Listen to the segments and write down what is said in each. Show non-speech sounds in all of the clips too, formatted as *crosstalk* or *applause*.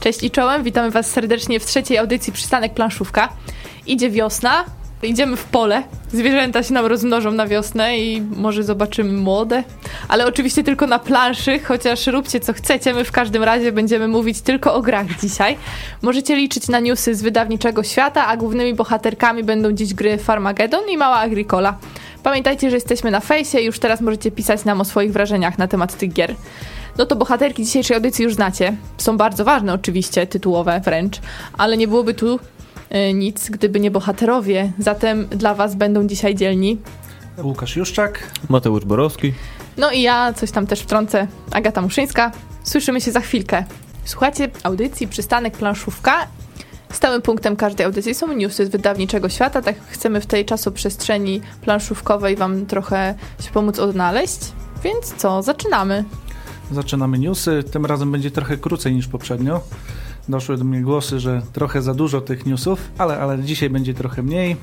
Cześć i czołem, witamy Was serdecznie w trzeciej audycji Przystanek Planszówka. Idzie wiosna, idziemy w pole. Zwierzęta się nam rozmnożą na wiosnę i może zobaczymy młode. Ale oczywiście tylko na planszy, chociaż róbcie co chcecie. My w każdym razie będziemy mówić tylko o grach dzisiaj. Możecie liczyć na newsy z wydawniczego świata, a głównymi bohaterkami będą dziś gry Farmageddon i Mała Agricola. Pamiętajcie, że jesteśmy na fejsie i już teraz możecie pisać nam o swoich wrażeniach na temat tych gier. No to bohaterki dzisiejszej audycji już znacie. Są bardzo ważne oczywiście, tytułowe wręcz, ale nie byłoby tu y, nic, gdyby nie bohaterowie. Zatem dla was będą dzisiaj dzielni. Łukasz Juszczak. Mateusz Borowski. No i ja coś tam też wtrącę, Agata Muszyńska. Słyszymy się za chwilkę. Słuchajcie audycji Przystanek Planszówka. Stałym punktem każdej audycji są newsy z wydawniczego świata, tak chcemy w tej czasoprzestrzeni planszówkowej wam trochę się pomóc odnaleźć. Więc co, zaczynamy. Zaczynamy newsy. Tym razem będzie trochę krócej niż poprzednio. Doszły do mnie głosy, że trochę za dużo tych newsów, ale, ale dzisiaj będzie trochę mniej.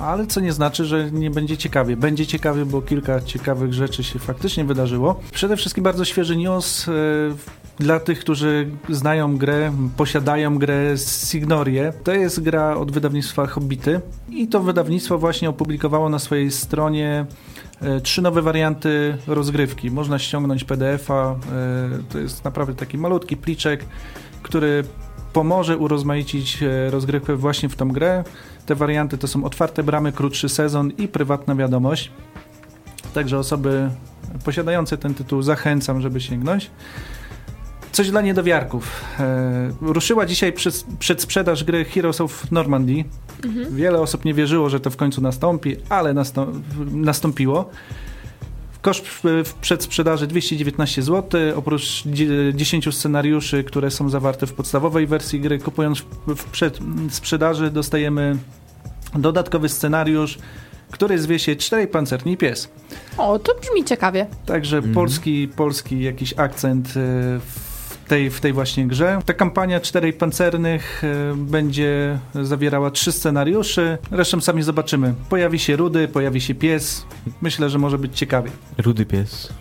Ale co nie znaczy, że nie będzie ciekawie. Będzie ciekawie, bo kilka ciekawych rzeczy się faktycznie wydarzyło. Przede wszystkim bardzo świeży news. Yy, dla tych, którzy znają grę, posiadają grę Signorie. To jest gra od wydawnictwa Hobbity i to wydawnictwo właśnie opublikowało na swojej stronie E, trzy nowe warianty rozgrywki. Można ściągnąć PDF-a. E, to jest naprawdę taki malutki pliczek, który pomoże urozmaicić e, rozgrywkę właśnie w tą grę. Te warianty to są otwarte bramy, krótszy sezon i prywatna wiadomość. Także osoby posiadające ten tytuł zachęcam, żeby sięgnąć. Coś dla niedowiarków. E, ruszyła dzisiaj przez, przedsprzedaż gry Heroes of Normandy. Mhm. Wiele osób nie wierzyło, że to w końcu nastąpi, ale nastąpiło. Koszt w przedsprzedaży 219 zł, oprócz 10 scenariuszy, które są zawarte w podstawowej wersji gry. Kupując w przedsprzedaży dostajemy dodatkowy scenariusz, który zwie się Czterej Pancerni Pies. O, to brzmi ciekawie. Także mhm. polski, polski jakiś akcent e, w tej, w tej właśnie grze. Ta kampania czterej pancernych e, będzie zawierała trzy scenariusze. Resztę sami zobaczymy. Pojawi się Rudy, pojawi się pies. Myślę, że może być ciekawie. Rudy pies.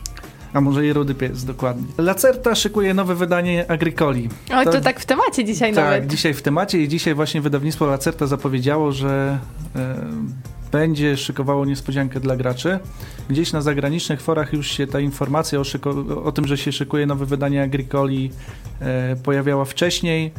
A może i Rudy Pies, dokładnie. Lacerta szykuje nowe wydanie Agricoli. Oj, to, to tak w temacie dzisiaj tak, nawet. Tak, dzisiaj w temacie i dzisiaj właśnie wydawnictwo Lacerta zapowiedziało, że e, będzie szykowało niespodziankę dla graczy. Gdzieś na zagranicznych forach już się ta informacja o, o tym, że się szykuje nowe wydanie Agricoli e, pojawiała wcześniej.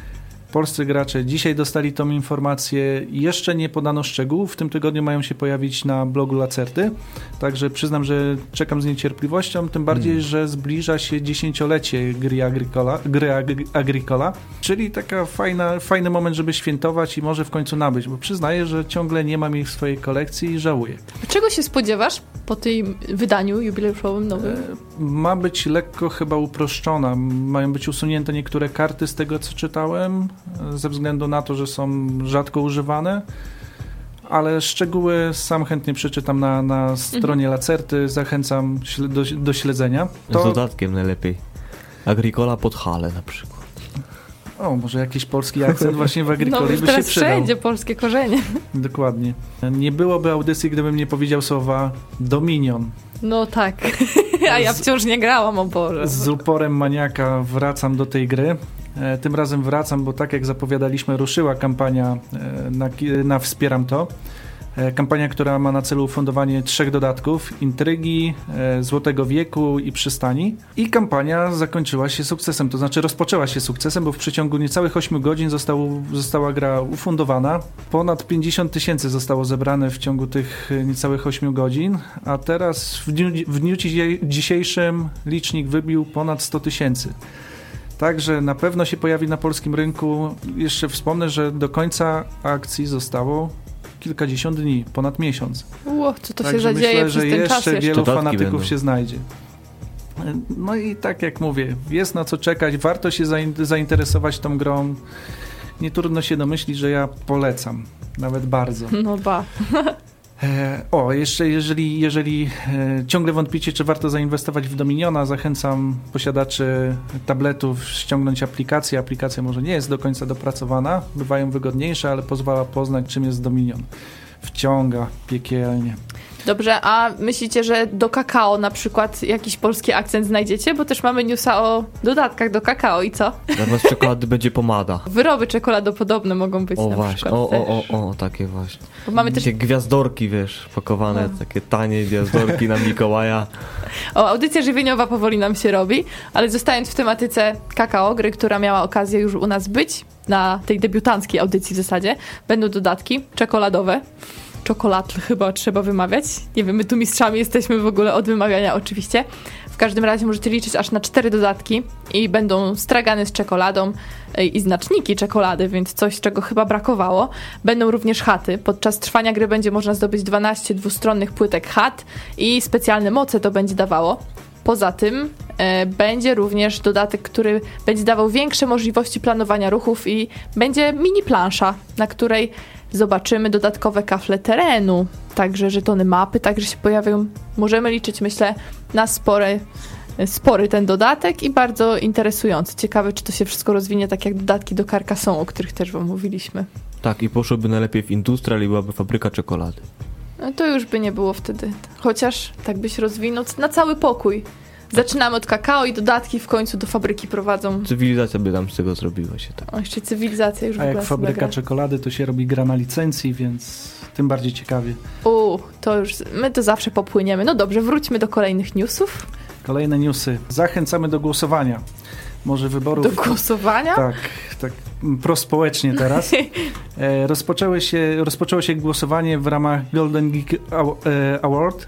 Polscy gracze dzisiaj dostali tą informację. Jeszcze nie podano szczegółów. W tym tygodniu mają się pojawić na blogu Lacerty. Także przyznam, że czekam z niecierpliwością. Tym bardziej, hmm. że zbliża się dziesięciolecie gry Agricola, gry Agricola. Czyli taka fajna, fajny moment, żeby świętować i może w końcu nabyć. Bo przyznaję, że ciągle nie mam ich w swojej kolekcji i żałuję. Czego się spodziewasz po tym wydaniu jubileuszowym nowym? E, ma być lekko chyba uproszczona. Mają być usunięte niektóre karty z tego, co czytałem ze względu na to, że są rzadko używane. Ale szczegóły sam chętnie przeczytam na, na stronie mhm. Lacerty. Zachęcam do, do śledzenia. To... Z dodatkiem najlepiej. Agricola pod hale na przykład. O, może jakiś polski akcent właśnie w *laughs* Agricoli no, by się przydał. wszędzie polskie korzenie. Dokładnie. Nie byłoby audycji, gdybym nie powiedział słowa Dominion. No tak, *laughs* a ja wciąż nie grałam, o Boże. Z uporem maniaka wracam do tej gry. E, tym razem wracam, bo tak jak zapowiadaliśmy, ruszyła kampania e, na, na Wspieram to. E, kampania, która ma na celu ufundowanie trzech dodatków: intrygi, złotego wieku i przystani. I kampania zakończyła się sukcesem, to znaczy rozpoczęła się sukcesem, bo w przeciągu niecałych 8 godzin został, została gra ufundowana. Ponad 50 tysięcy zostało zebrane w ciągu tych niecałych 8 godzin, a teraz w dniu, w dniu dzisiejszym licznik wybił ponad 100 tysięcy. Także na pewno się pojawi na polskim rynku. Jeszcze wspomnę, że do końca akcji zostało kilkadziesiąt dni, ponad miesiąc. Ło, co to Także się zadzieje myślę, że jeszcze, jeszcze wielu fanatyków będą. się znajdzie. No i tak jak mówię, jest na co czekać, warto się zainteresować tą grą. Nie trudno się domyślić, że ja polecam, nawet bardzo. No ba. *laughs* E, o, jeszcze jeżeli, jeżeli e, ciągle wątpicie, czy warto zainwestować w Dominiona, zachęcam posiadaczy tabletów ściągnąć aplikację. Aplikacja może nie jest do końca dopracowana, bywają wygodniejsze, ale pozwala poznać, czym jest Dominion. Wciąga piekielnie. Dobrze, a myślicie, że do kakao na przykład jakiś polski akcent znajdziecie? Bo też mamy newsa o dodatkach do kakao i co? Zamiast czekolady będzie pomada. *laughs* Wyroby czekoladopodobne mogą być O na właśnie, przykład o, o, o, o, takie właśnie. Bo mamy też Takie gwiazdorki, wiesz, pakowane, No. takie tanie gwiazdorki na Mikołaja. *laughs* O, audycja żywieniowa powoli nam się robi, ale zostając w tematyce kakao, gry, która miała okazję już u nas być, na tej debiutanckiej audycji w zasadzie, będą dodatki czekoladowe. Czokolatl chyba trzeba wymawiać. Nie wiem, my tu mistrzami jesteśmy w ogóle od wymawiania oczywiście. W każdym razie możecie liczyć aż na cztery dodatki i będą stragany z czekoladą y, i znaczniki czekolady, więc coś, czego chyba brakowało. Będą również chaty. Podczas trwania gry będzie można zdobyć 12 dwustronnych płytek chat i specjalne moce to będzie dawało. Poza tym e, będzie również dodatek, który będzie dawał większe możliwości planowania ruchów i będzie mini plansza, na której zobaczymy dodatkowe kafle terenu, także żetony mapy, także się pojawią. Możemy liczyć, myślę, na spory, spory ten dodatek i bardzo interesujący. Ciekawe, czy to się wszystko rozwinie tak jak dodatki do Carcassonne, o których też wam mówiliśmy. Tak, i poszłoby najlepiej w industrial i byłaby fabryka czekolady. No to już by nie było wtedy. Chociaż tak byś rozwinął na cały pokój. Zaczynamy od kakao i dodatki w końcu do fabryki prowadzą. Cywilizacja by tam z tego zrobiła się tak. O, jeszcze cywilizacja już w A ogóle jak fabryka gra. czekolady, to się robi gra na licencji, więc tym bardziej ciekawie. U, to już, my to zawsze popłyniemy. No dobrze, wróćmy do kolejnych newsów. Kolejne newsy. Zachęcamy do głosowania. Może wyborów... Do głosowania? Tak, tak prospołecznie teraz. *laughs* E, rozpoczęły się, rozpoczęło się głosowanie w ramach Golden Geek e, Award,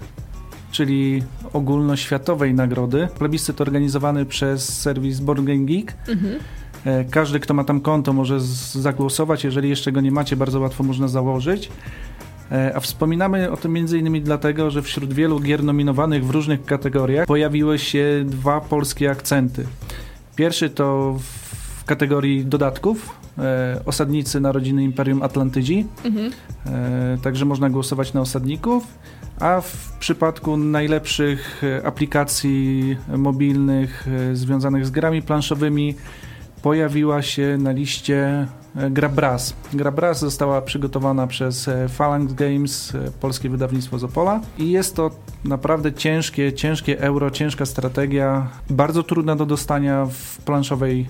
czyli ogólnoświatowej nagrody. Plebiscyt organizowany przez serwis Board Game Geek. Mhm. E, Każdy, kto ma tam konto, może zagłosować. Jeżeli jeszcze go nie macie, bardzo łatwo można założyć. E, A wspominamy o tym m.in. dlatego, że wśród wielu gier nominowanych w różnych kategoriach pojawiły się dwa polskie akcenty. Pierwszy to w kategorii dodatków e, Osadnicy Narodziny Imperium Atlantydzi, Mhm. e, także można głosować na osadników, a w przypadku najlepszych e, aplikacji mobilnych e, związanych z grami planszowymi pojawiła się na liście e, gra Brass. Gra Brass została przygotowana przez Phalanx Games, polskie wydawnictwo z Opola i jest to naprawdę ciężkie, ciężkie euro, ciężka strategia, bardzo trudna do dostania w planszowej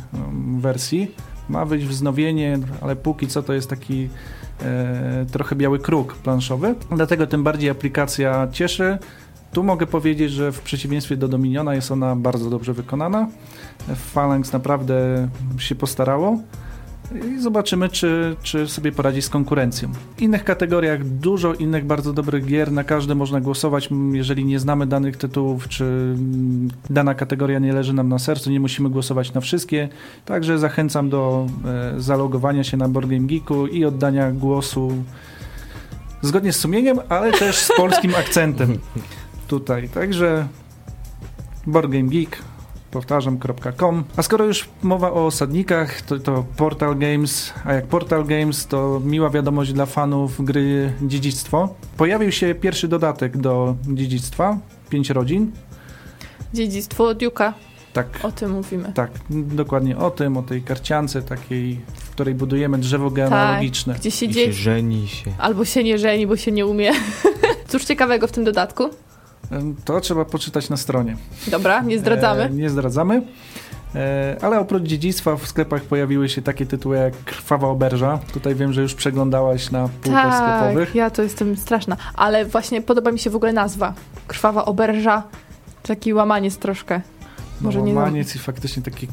wersji. Ma wyjść wznowienie, ale póki co to jest taki trochę biały kruk planszowy. Dlatego tym bardziej aplikacja cieszy. Tu mogę powiedzieć, że w przeciwieństwie do Dominiona jest ona bardzo dobrze wykonana. Phalanx naprawdę się postarało. I zobaczymy, czy, czy sobie poradzi z konkurencją. W innych kategoriach dużo innych bardzo dobrych gier, na każde można głosować. Jeżeli nie znamy danych tytułów, czy mm, dana kategoria nie leży nam na sercu, nie musimy głosować na wszystkie. Także zachęcam do e, zalogowania się na Board Game Geeku i oddania głosu zgodnie z sumieniem, ale też z polskim akcentem *laughs* tutaj. Także Board Game Geek powtarzam.com. A skoro już mowa o osadnikach, to, to Portal Games, a jak Portal Games, to miła wiadomość dla fanów gry Dziedzictwo. Pojawił się pierwszy dodatek do Dziedzictwa, pięć rodzin. Dziedzictwo Duke'a, Tak, o tym mówimy. tak, dokładnie o tym, o tej karciance takiej, w której budujemy drzewo genealogiczne. Gdzie się I się dzieje, żeni się. albo się nie żeni, bo się nie umie. *laughs* Cóż ciekawego w tym dodatku? To trzeba poczytać na stronie. Dobra, nie zdradzamy. E, nie zdradzamy. E, ale oprócz dziedzictwa w sklepach pojawiły się takie tytuły jak Krwawa Oberża. Tutaj wiem, że już przeglądałaś na półkach sklepowych. Tak, ja to jestem straszna. Ale właśnie podoba mi się w ogóle nazwa. Krwawa oberża. Taki łamaniec troszkę. Może no, nie Maniec i faktycznie taki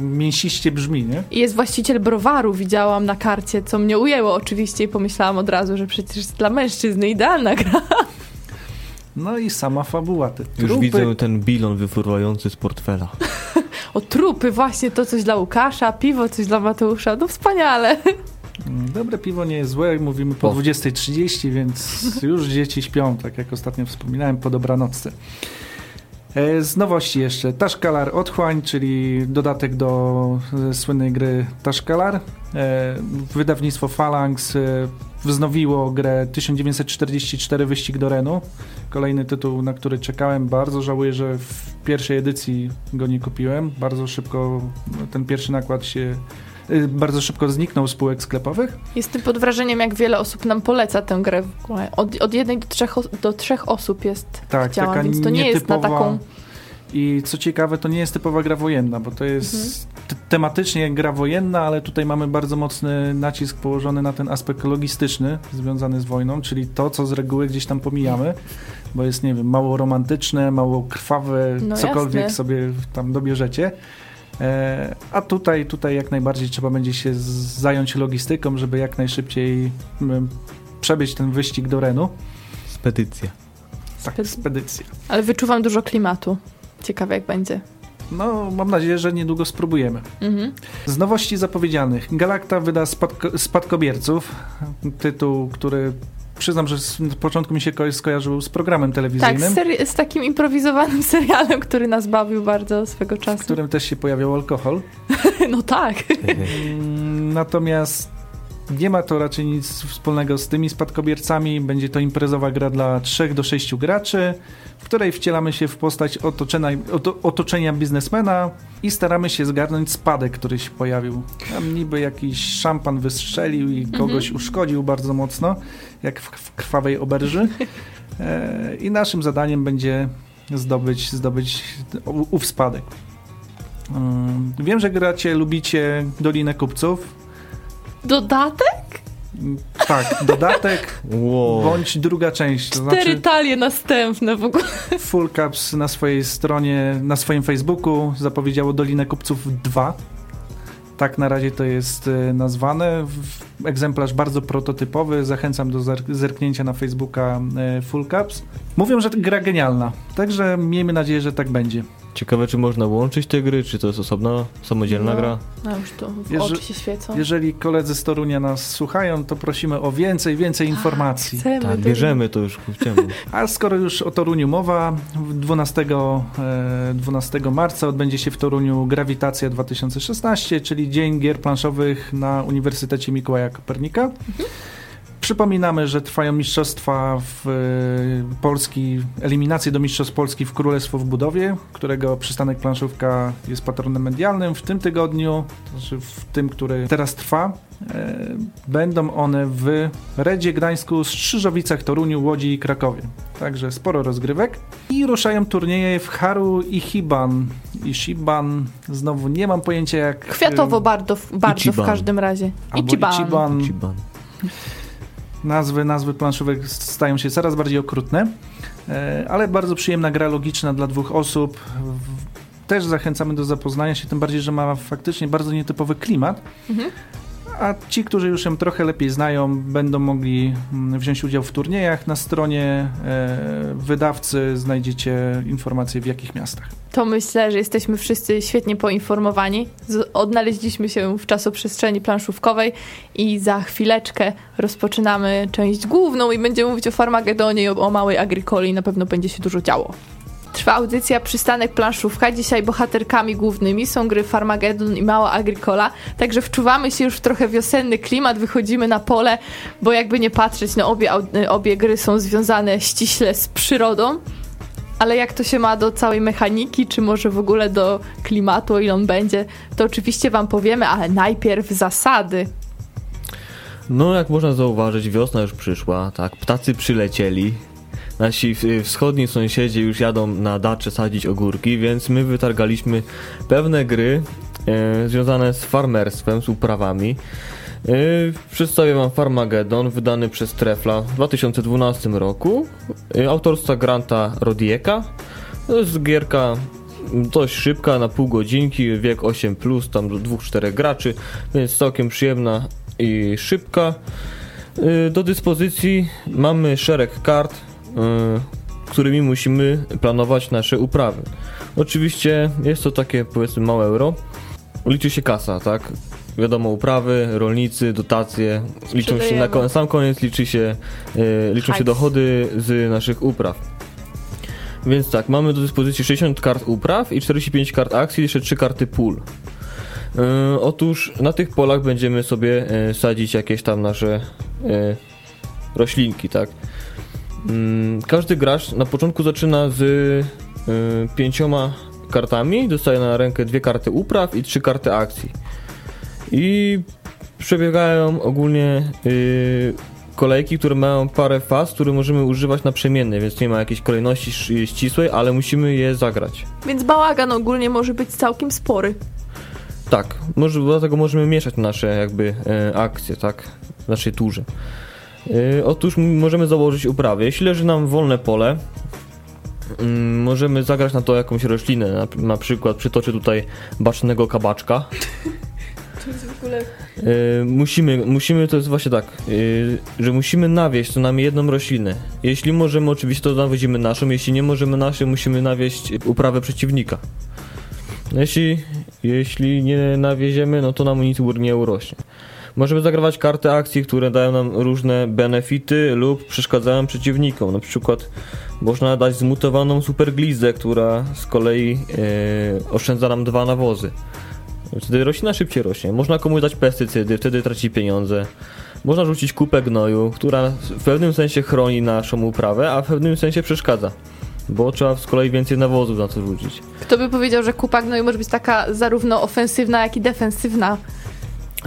mięsiście brzmi, nie? I jest właściciel browaru, widziałam na karcie, co mnie ujęło oczywiście i pomyślałam od razu, że przecież jest dla mężczyzny idealna gra. No i sama fabuła. Te Już trupy. widzę ten bilon wyfruwający z portfela. *laughs* O trupy, właśnie to coś dla Łukasza, piwo coś dla Mateusza, no wspaniale. Mm, Dobre piwo nie jest złe, mówimy po O. 20.30, więc już dzieci śpią, tak jak ostatnio wspominałem, po dobranocce. E, Z nowości jeszcze Tashkalar Otchłań, czyli dodatek do e, słynnej gry Tashkalar. E, Wydawnictwo Phalanx wznowiło grę 1944 Wyścig do Renu. Kolejny tytuł, na który czekałem. Bardzo żałuję, że w pierwszej edycji go nie kupiłem. Bardzo szybko ten pierwszy nakład się bardzo szybko zniknął z spółek sklepowych. Jestem pod wrażeniem, jak wiele osób nam poleca tę grę. w ogóle. Od, od jednej do trzech, do trzech osób jest Tak, taka więc to nie jest na taką... I co ciekawe, to nie jest typowa gra wojenna, bo to jest Mhm. tematycznie gra wojenna, ale tutaj mamy bardzo mocny nacisk położony na ten aspekt logistyczny związany z wojną, czyli to, co z reguły gdzieś tam pomijamy, bo jest, nie wiem, mało romantyczne, mało krwawe, No cokolwiek jasne. sobie tam dobierzecie. E, a tutaj, tutaj jak najbardziej trzeba będzie się zająć logistyką, żeby jak najszybciej przebyć ten wyścig do Renu. Spedycja. Tak, Spedy- spedycja. Ale wyczuwam dużo klimatu. Ciekawe jak będzie. No, mam nadzieję, że niedługo spróbujemy. Mhm. Z nowości zapowiedzianych. Galacta wyda spadko Spadkobierców. Tytuł, który przyznam, że z z początku mi się ko skojarzył z programem Tak, telewizyjnym, z, seri- z takim improwizowanym *laughs* serialem, który nas bawił bardzo swego w czasu. którym też się pojawiał alkohol. *laughs* No tak. *laughs* Natomiast nie ma to raczej nic wspólnego z tymi spadkobiercami. Będzie to imprezowa gra dla 3 do 6 graczy, w której wcielamy się w postać otoczenia, oto, otoczenia biznesmena i staramy się zgarnąć spadek, który się pojawił. Tam niby jakiś szampan wystrzelił i kogoś uszkodził bardzo mocno, jak w, krwawej oberży. *laughs* E, I naszym zadaniem będzie zdobyć, zdobyć ów spadek. Mm, Wiem, że gracie, lubicie Dolinę Kupców. Dodatek? Tak, dodatek Wow. bądź druga część. To Cztery znaczy talie następne w ogóle. Full Caps na swojej stronie, na swoim Facebooku zapowiedziało Dolinę Kupców 2. Tak na razie to jest e, nazwane. Egzemplarz bardzo prototypowy. Zachęcam do zer- zerknięcia na Facebooka e, Full Caps. Mówią, że gra genialna. Także miejmy nadzieję, że tak będzie. Ciekawe, czy można łączyć te gry, czy to jest osobna, samodzielna No. gra? No już tu w Jeże- oczy się świecą. Jeżeli koledzy z Torunia nas słuchają, to prosimy o więcej, więcej informacji. Chcemy Tak, do- bierzemy to już chciałem. A skoro już o Toruniu mowa, 12, e, 12 marca odbędzie się w Toruniu Grawitacja 2016, czyli Dzień Gier Planszowych na Uniwersytecie Mikołaja Kopernika. Przypominamy, że trwają mistrzostwa w e, Polski, eliminacje do Mistrzostw Polski w Królestwo w Budowie, którego przystanek planszówka jest patronem medialnym. W tym tygodniu, to znaczy w tym, który teraz trwa, e, będą one w Redzie Gdańsku, Strzyżowicach, Toruniu, Łodzi i Krakowie. Także sporo rozgrywek. I ruszają turnieje w Haru i Hiban. I Shiban, znowu nie mam pojęcia jak... Kwiatowo bardzo, bardzo w Ichiban. każdym razie. Albo Ichiban. Ichiban. Nazwy, nazwy planszówek stają się coraz bardziej okrutne, e, ale bardzo przyjemna gra logiczna dla dwóch osób. Też zachęcamy do zapoznania się, tym bardziej, że ma faktycznie bardzo nietypowy klimat. Mhm. A ci, którzy już ją trochę lepiej znają, będą mogli mm, wziąć udział w turniejach. Na stronie e, wydawcy znajdziecie informacje w jakich miastach. To myślę, że jesteśmy wszyscy świetnie poinformowani. Odnaleźliśmy się w czasoprzestrzeni planszówkowej i za chwileczkę rozpoczynamy część główną i będziemy mówić o Farmagedonie i o, małej agrykoli. Na pewno będzie się dużo działo. Trwa audycja Przystanek Planszówka. Dzisiaj bohaterkami głównymi są gry Farmagedon i Mała Agricola. Także wczuwamy się już w trochę wiosenny klimat, wychodzimy na pole, bo jakby nie patrzeć, no obie, au- obie gry są związane ściśle z przyrodą. Ale jak to się ma do całej mechaniki, czy może w ogóle do klimatu, ile on będzie, to oczywiście Wam powiemy, ale najpierw zasady. No, jak można zauważyć, wiosna już przyszła, tak, ptacy przylecieli. Nasi y, wschodni sąsiedzi już jadą na dacze sadzić ogórki, więc my wytargaliśmy pewne gry e, związane z farmerstwem, z uprawami. E, przedstawię Wam Farmagedon, wydany przez Trefla w 2012 roku, e, autorstwa Granta Rodieka. To jest gierka dość szybka, na pół godzinki, wiek 8+, tam do 2-4 graczy, więc całkiem przyjemna i szybka. Do dyspozycji mamy szereg kart, którymi musimy planować nasze uprawy. Oczywiście jest to takie powiedzmy małe euro. Liczy się kasa, tak? Wiadomo, uprawy, rolnicy, dotacje. Liczą się na kon- sam koniec liczy się, y, liczą się dochody z naszych upraw. Więc tak, mamy do dyspozycji 60 kart upraw i 45 kart akcji, jeszcze 3 karty pól. Yy, otóż na tych polach będziemy sobie yy, sadzić jakieś tam nasze yy, roślinki, tak? Yy, każdy gracz na początku zaczyna z yy, pięcioma kartami, dostaje na rękę dwie karty upraw i trzy karty akcji. I przebiegają ogólnie yy, kolejki, które mają parę faz, które możemy używać naprzemiennie, więc nie ma jakiejś kolejności sz- ścisłej, ale musimy je zagrać. Więc bałagan ogólnie może być całkiem spory. Tak, może, dlatego możemy mieszać nasze jakby e, akcje, tak, w naszej turze. E, otóż możemy założyć uprawę. Jeśli leży nam wolne pole, mm, możemy zagrać na to jakąś roślinę, na, na przykład przytoczę tutaj bacznego kabaczka. To jest w ogóle... E, musimy, musimy, to jest właśnie tak, e, że musimy nawieść co najmniej jedną roślinę. Jeśli możemy, oczywiście to nawiedzimy naszą, jeśli nie możemy naszej, musimy nawieść uprawę przeciwnika. Jeśli, jeśli nie nawieziemy, no to nam nic nie urośnie. Możemy zagrawać karty akcji, które dają nam różne benefity lub przeszkadzają przeciwnikom. Na przykład można dać zmutowaną superglizę, która z kolei e, oszczędza nam dwa nawozy. Wtedy roślina szybciej rośnie. Można komuś dać pestycydy, wtedy traci pieniądze. Można rzucić kupę gnoju, która w pewnym sensie chroni naszą uprawę, a w pewnym sensie przeszkadza. Bo trzeba z kolei więcej nawozów na to rzucić. Kto by powiedział, że kupa gnoju może być taka zarówno ofensywna, jak i defensywna?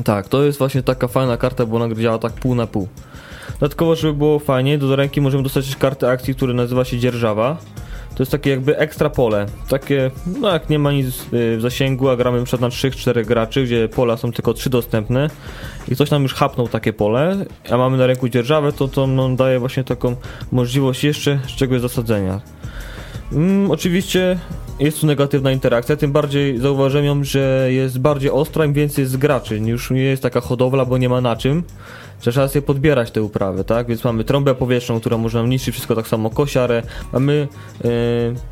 Tak, to jest właśnie taka fajna karta, bo ona działa tak pół na pół. Dodatkowo, żeby było fajnie, do ręki możemy dostać kartę akcji, która nazywa się dzierżawa. To jest takie jakby ekstra pole. Takie, no jak nie ma nic y, w zasięgu, a gramy przed na 3-4 graczy, gdzie pola są tylko 3 dostępne i ktoś nam już hapnął takie pole, a mamy na ręku dzierżawę, to to nam daje właśnie taką możliwość jeszcze czegoś zasadzenia. Mm, oczywiście jest tu negatywna interakcja, tym bardziej zauważyłem ją, że jest bardziej ostra, im więcej jest graczy. Już nie jest taka hodowla, bo nie ma na czym. Trzeba sobie podbierać te uprawy, tak? Więc mamy trąbę powietrzną, która może nam niszczyć wszystko, tak samo kosiarę. Mamy e,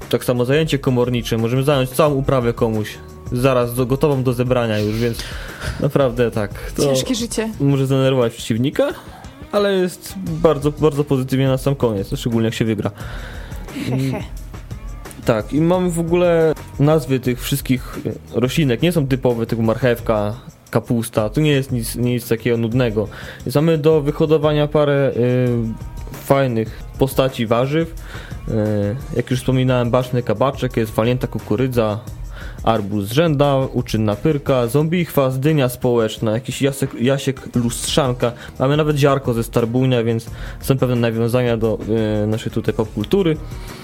tak samo zajęcie komornicze, możemy zająć całą uprawę komuś. Zaraz do, gotową do zebrania już, więc naprawdę tak. To Ciężkie życie. może zdenerwować przeciwnika, ale jest bardzo, bardzo pozytywnie na sam koniec, szczególnie jak się wygra. Hehe. Tak, i mamy w ogóle nazwy tych wszystkich roślinek, nie są typowe, typu marchewka, kapusta, tu nie jest nic, nic takiego nudnego. Więc mamy do wyhodowania parę y, fajnych postaci warzyw. Y, jak już wspominałem, baczny kabaczek, jest walięta kukurydza, arbuz rzęda, uczynna pyrka, zombie chwas, dynia społeczna, jakiś jasek, jasiek lustrzanka. Mamy nawet ziarko ze starbunia, więc są pewne nawiązania do y, naszej tutaj popkultury. Mm,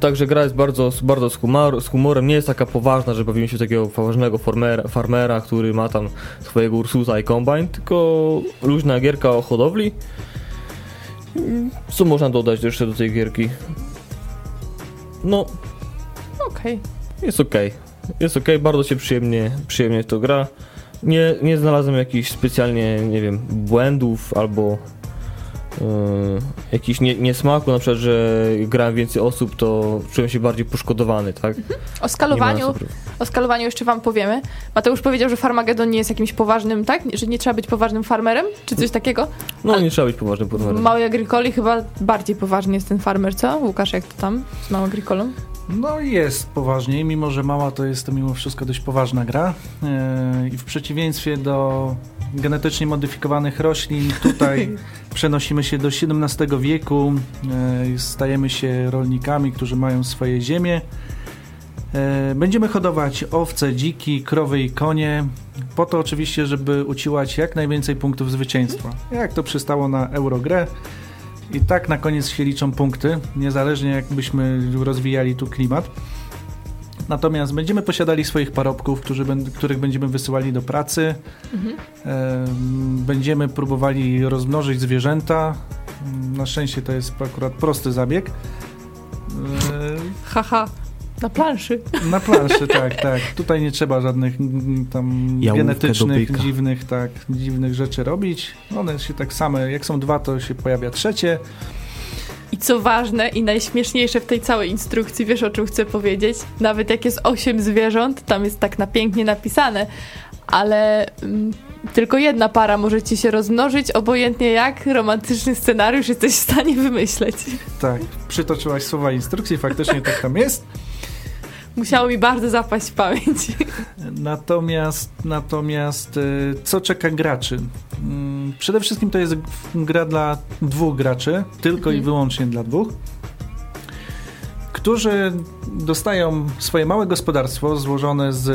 Także gra jest bardzo, bardzo z, humor, z humorem, nie jest taka poważna, że bawimy się takiego poważnego farmera, farmera, który ma tam swojego Ursusa i Combine, tylko luźna gierka o hodowli. Mm, Co można dodać jeszcze do tej gierki? No, Okej. jest ok. Jest ok, bardzo się przyjemnie, przyjemnie w to gra. Nie, nie znalazłem jakichś specjalnie, nie wiem, błędów albo yy, jakichś nie, niesmaku, na przykład, że grałem więcej osób, to czułem się bardziej poszkodowany, tak? O Nie skalowaniu, o skalowaniu jeszcze wam powiemy. Mateusz powiedział, że Farmagedon nie jest jakimś poważnym, tak? Że nie trzeba być poważnym farmerem, czy coś takiego? No, Ale- nie trzeba być poważnym W portfelem. Małej Agricoli chyba bardziej poważny jest ten farmer, co? Łukasz, jak to tam z Małą Agricolą? No jest poważniej, mimo że mała to jest to mimo wszystko dość poważna gra. Yy, I w przeciwieństwie do genetycznie modyfikowanych roślin, tutaj *laughs* przenosimy się do XVII wieku, yy, stajemy się rolnikami, którzy mają swoje ziemie. Yy, Będziemy hodować owce, dziki, krowy i konie, po to oczywiście, żeby uciłać jak najwięcej punktów zwycięstwa. Jak to przystało na Eurogrę. I tak na koniec się liczą punkty, niezależnie jak byśmy rozwijali tu klimat. Natomiast będziemy posiadali swoich parobków, którzy, których będziemy wysyłali do pracy. Mhm. Em, Będziemy próbowali rozmnożyć zwierzęta. Mm, Na szczęście to jest akurat prosty zabieg. E, Haha, na planszy. Na planszy, *laughs* tak, tak. Tutaj nie trzeba żadnych mm, tam Jałówkę genetycznych, dziwnych, tak, dziwnych rzeczy robić. One się tak same, jak są dwa, to się pojawia trzecie. I co ważne i najśmieszniejsze w tej całej instrukcji, wiesz o czym chcę powiedzieć? Nawet jak jest osiem zwierząt, tam jest tak na pięknie napisane, ale mm, tylko jedna para może ci się rozmnożyć, obojętnie jak romantyczny scenariusz jesteś w stanie wymyśleć. Tak, przytoczyłaś słowa instrukcji, faktycznie tak tam jest. Musiało mi bardzo zapaść w pamięć. Natomiast, natomiast y, co czeka graczy? Mm, Przede wszystkim to jest gra dla dwóch graczy, tylko i Mhm. wyłącznie dla dwóch, którzy dostają swoje małe gospodarstwo złożone z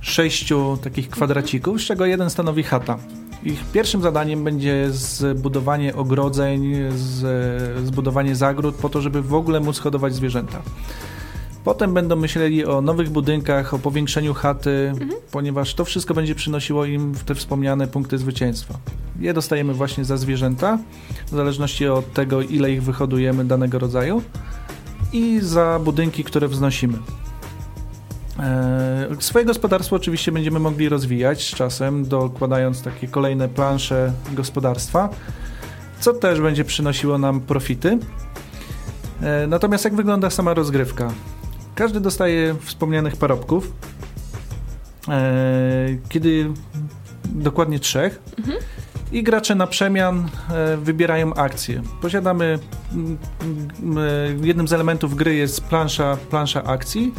sześciu takich kwadracików, z czego jeden stanowi chata. Ich pierwszym zadaniem będzie zbudowanie ogrodzeń, z, zbudowanie zagród po to, żeby w ogóle móc hodować zwierzęta. Potem będą myśleli o nowych budynkach, o powiększeniu chaty, mhm. ponieważ to wszystko będzie przynosiło im te wspomniane punkty zwycięstwa. Je dostajemy właśnie za zwierzęta, w zależności od tego, ile ich wyhodujemy danego rodzaju i za budynki, które wznosimy. E, swoje gospodarstwo oczywiście będziemy mogli rozwijać z czasem, dokładając takie kolejne plansze gospodarstwa, co też będzie przynosiło nam profity. E, natomiast jak wygląda sama rozgrywka? Każdy dostaje wspomnianych parobków, e, kiedy dokładnie trzech. Mhm. I gracze na przemian wybierają akcje. Posiadamy, jednym z elementów gry jest plansza, plansza akcji,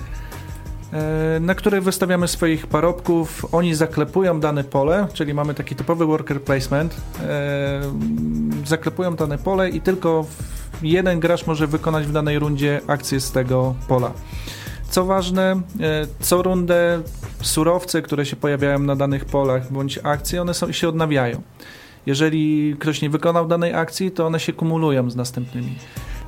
E, na których wystawiamy swoich parobków. Oni zaklepują dane pole, czyli mamy taki typowy worker placement. E, zaklepują dane pole i tylko jeden gracz może wykonać w danej rundzie akcję z tego pola. Co ważne, e, co rundę surowce, które się pojawiają na danych polach bądź akcje, one są, się odnawiają. Jeżeli ktoś nie wykonał danej akcji, to one się kumulują z następnymi.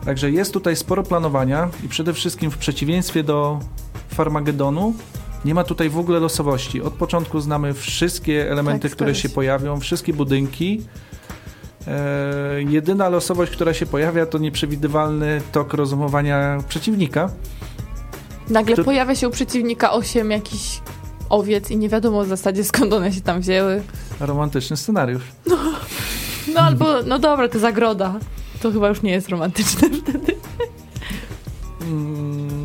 Także jest tutaj sporo planowania i przede wszystkim w przeciwieństwie do Farmagedonu nie ma tutaj w ogóle losowości. Od początku znamy wszystkie elementy, tak, które się pojawią, wszystkie budynki. E, jedyna losowość, która się pojawia, to nieprzewidywalny tok rozumowania przeciwnika. Nagle to... pojawia się u przeciwnika 8 jakichś owiec i nie wiadomo w zasadzie skąd one się tam wzięły. Romantyczny scenariusz. No, no albo, no dobra, to zagroda. To chyba już nie jest romantyczne wtedy. Mm,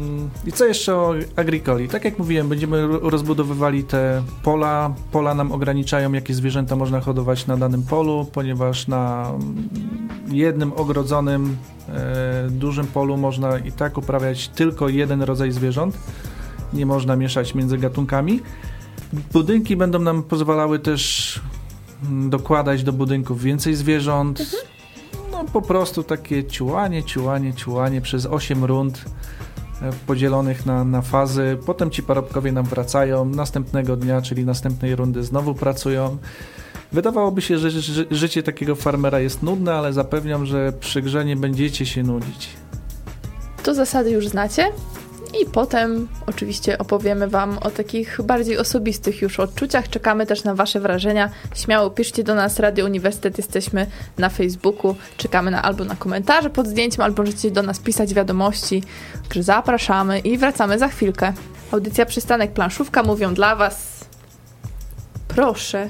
I co jeszcze o agricoli? Tak jak mówiłem, będziemy rozbudowywali te pola. Pola nam ograniczają, jakie zwierzęta można hodować na danym polu, ponieważ na jednym ogrodzonym, e, dużym polu można i tak uprawiać tylko jeden rodzaj zwierząt. Nie można mieszać między gatunkami. Budynki będą nam pozwalały też mm, dokładać do budynków więcej zwierząt. Mhm no po prostu takie ciułanie, ciułanie, ciułanie przez 8 rund podzielonych na, na fazy. Potem ci parobkowie nam wracają następnego dnia, czyli następnej rundy znowu pracują. Wydawałoby się, że, że życie takiego farmera jest nudne, ale zapewniam, że przy grze nie będziecie się nudzić. To zasady już znacie? I potem oczywiście opowiemy Wam o takich bardziej osobistych już odczuciach. Czekamy też na Wasze wrażenia. Śmiało piszcie do nas, Radio Uniwersytet, jesteśmy na Facebooku. Czekamy na, albo na komentarze pod zdjęciem, albo możecie do nas pisać wiadomości. Także zapraszamy i wracamy za chwilkę. Audycja Przystanek Planszówka mówią dla Was. Proszę,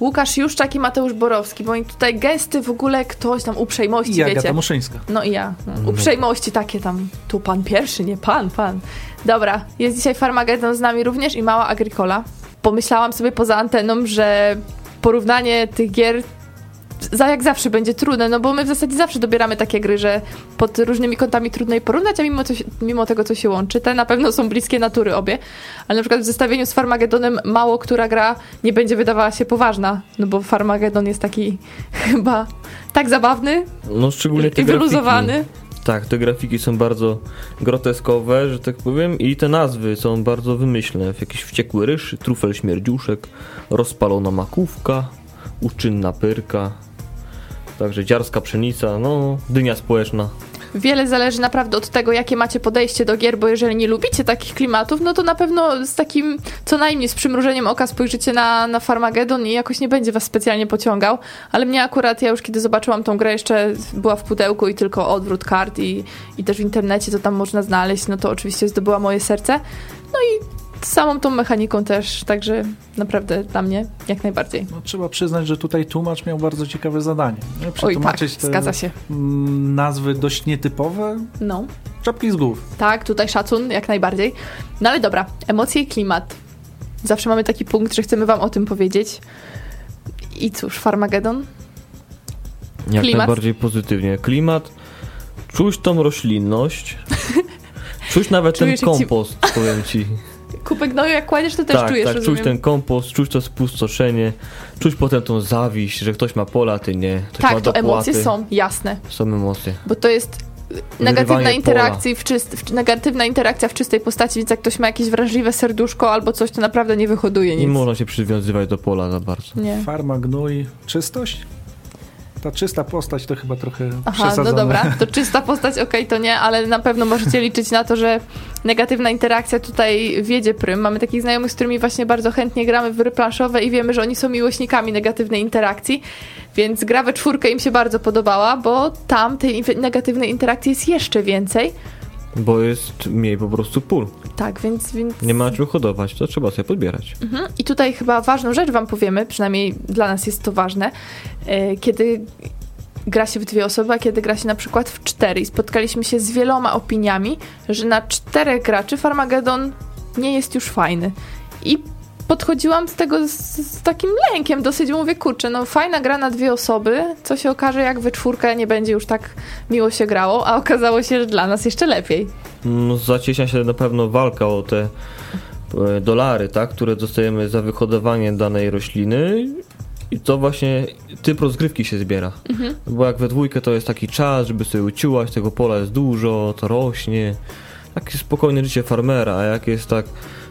Łukasz Juszczak i Mateusz Borowski, bo oni tutaj gesty w ogóle ktoś tam uprzejmości, I Agata wiecie. Muszyńska. No i ja. No. Uprzejmości takie tam, tu pan pierwszy, nie pan, pan. Dobra, jest dzisiaj Farmagedon z nami również i Mała Agricola. Pomyślałam sobie poza anteną, że porównanie tych gier za jak zawsze będzie trudne, no bo my w zasadzie zawsze dobieramy takie gry, że pod różnymi kątami trudno je porównać, a mimo, mimo tego, co się łączy, te na pewno są bliskie natury obie, ale na przykład w zestawieniu z Farmagedonem mało która gra nie będzie wydawała się poważna, no bo Farmagedon jest taki *laughs* chyba tak zabawny no, szczególnie i wyluzowany. Grafiki. Tak, te grafiki są bardzo groteskowe, że tak powiem, i te nazwy są bardzo wymyślne. Jakiś wściekły ryż, trufel śmierdziuszek, rozpalona makówka, uczynna pyrka. Także dziarska pszenica, no, dynia społeczna. Wiele zależy naprawdę od tego, jakie macie podejście do gier, bo jeżeli nie lubicie takich klimatów, no to na pewno z takim co najmniej z przymrużeniem oka spojrzycie na, na Farmagedon i jakoś nie będzie was specjalnie pociągał. Ale mnie akurat, ja już kiedy zobaczyłam tą grę, jeszcze była w pudełku i tylko odwrót kart i, i też w internecie, co tam można znaleźć, no to oczywiście zdobyła moje serce. No i samą tą mechaniką też, także naprawdę dla mnie jak najbardziej. No, trzeba przyznać, że tutaj tłumacz miał bardzo ciekawe zadanie. Oj tak, zgadza się. Nazwy dość nietypowe. No. Czapki z głów. Tak, tutaj szacun jak najbardziej. No ale dobra, emocje i klimat. Zawsze mamy taki punkt, że chcemy wam o tym powiedzieć. I cóż, Farmagedon? Jak klimat? najbardziej pozytywnie. Klimat, czuć tą roślinność, *laughs* czuć nawet Czujesz ten kompost, ci... powiem ci. Kupek gnoju jak kładziesz, to też tak, czujesz, Tak, rozumiem. czuć ten kompost, czuć to spustoszenie, czuć potem tą zawiść, że ktoś ma pola, ty nie. Ktoś tak, ma to emocje są, jasne. Są emocje. Bo to jest negatywna Wyrywanie interakcja w, czyst, w, negatywna interakcja w czystej postaci, więc jak ktoś ma jakieś wrażliwe serduszko albo coś, to naprawdę nie wyhoduje nic. Nie można się przywiązywać do pola za bardzo. Nie. Farma, gnój, czystość? Ta czysta postać to chyba trochę Aha, przesadzone. no dobra, to *laughs* czysta postać, okej, to nie, ale na pewno możecie liczyć na to, że negatywna interakcja tutaj wiedzie prym. Mamy takich znajomych, z którymi właśnie bardzo chętnie gramy w gry planszowe i wiemy, że oni są miłośnikami negatywnej interakcji, więc gra we czwórkę im się bardzo podobała, bo tam tej negatywnej interakcji jest jeszcze więcej. Bo jest mniej po prostu pól. Tak, więc... więc... Nie ma czego hodować, to trzeba sobie podbierać. Mhm. I tutaj chyba ważną rzecz wam powiemy, przynajmniej dla nas jest to ważne, e, kiedy gra się w dwie osoby, a kiedy gra się na przykład w cztery. I spotkaliśmy się z wieloma opiniami, że na czterech graczy Farmagedon nie jest już fajny. I podchodziłam z tego z, z takim lękiem dosyć, mówię, kurczę, no fajna gra na dwie osoby, co się okaże, jak we czwórkę nie będzie już tak miło się grało, a okazało się, że dla nas jeszcze lepiej. No, zacieśnia się na pewno walka o te e, dolary, tak, które dostajemy za wyhodowanie danej rośliny i to właśnie typ rozgrywki się zbiera. Bo jak we dwójkę to jest taki czas, żeby sobie uciułać, tego pola jest dużo, to rośnie. Takie spokojne życie farmera, a jak jest tak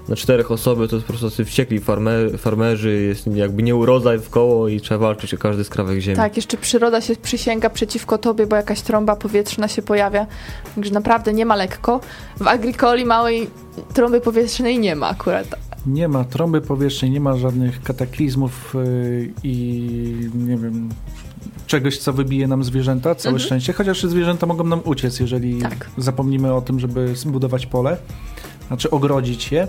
na czterech osoby, to jest po prostu wściekli farmer, farmerzy, jest jakby nieurodzaj w koło i trzeba walczyć o każdy skrawek ziemi. Tak, jeszcze przyroda się przysięga przeciwko tobie, bo jakaś trąba powietrzna się pojawia. Także naprawdę nie ma lekko. W agrikoli małej trąby powietrznej nie ma akurat. Nie ma trąby powietrznej, nie ma żadnych kataklizmów yy, i nie wiem, czegoś, co wybije nam zwierzęta, całe Mhm. szczęście. Chociaż zwierzęta mogą nam uciec, jeżeli Tak. zapomnimy o tym, żeby zbudować pole, znaczy ogrodzić je.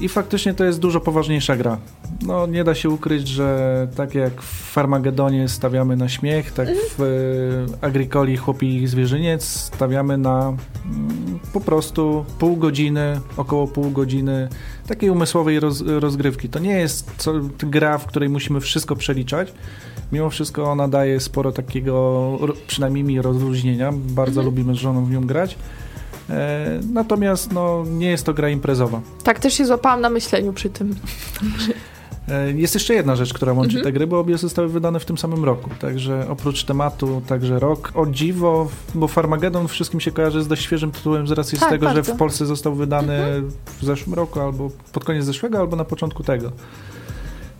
I faktycznie to jest dużo poważniejsza gra. No, nie da się ukryć, że tak jak w Farmagedonie stawiamy na śmiech, tak w e, Agricoli Chłopi i Zwierzyniec stawiamy na mm, po prostu pół godziny, około pół godziny takiej umysłowej roz, rozgrywki. To nie jest co, gra, w której musimy wszystko przeliczać. Mimo wszystko ona daje sporo takiego, przynajmniej mi, rozluźnienia. Bardzo lubimy z żoną w nią grać. E, natomiast no, nie jest to gra imprezowa. Tak, też się złapałam na myśleniu przy tym. E, Jest jeszcze jedna rzecz, która łączy Mhm. te gry, bo obie zostały wydane w tym samym roku. Także oprócz tematu, także rok. O dziwo, bo Farmageddon wszystkim się kojarzy z dość świeżym tytułem z racji Tak, z tego, bardzo. że w Polsce został wydany w zeszłym roku, albo pod koniec zeszłego, albo na początku tego.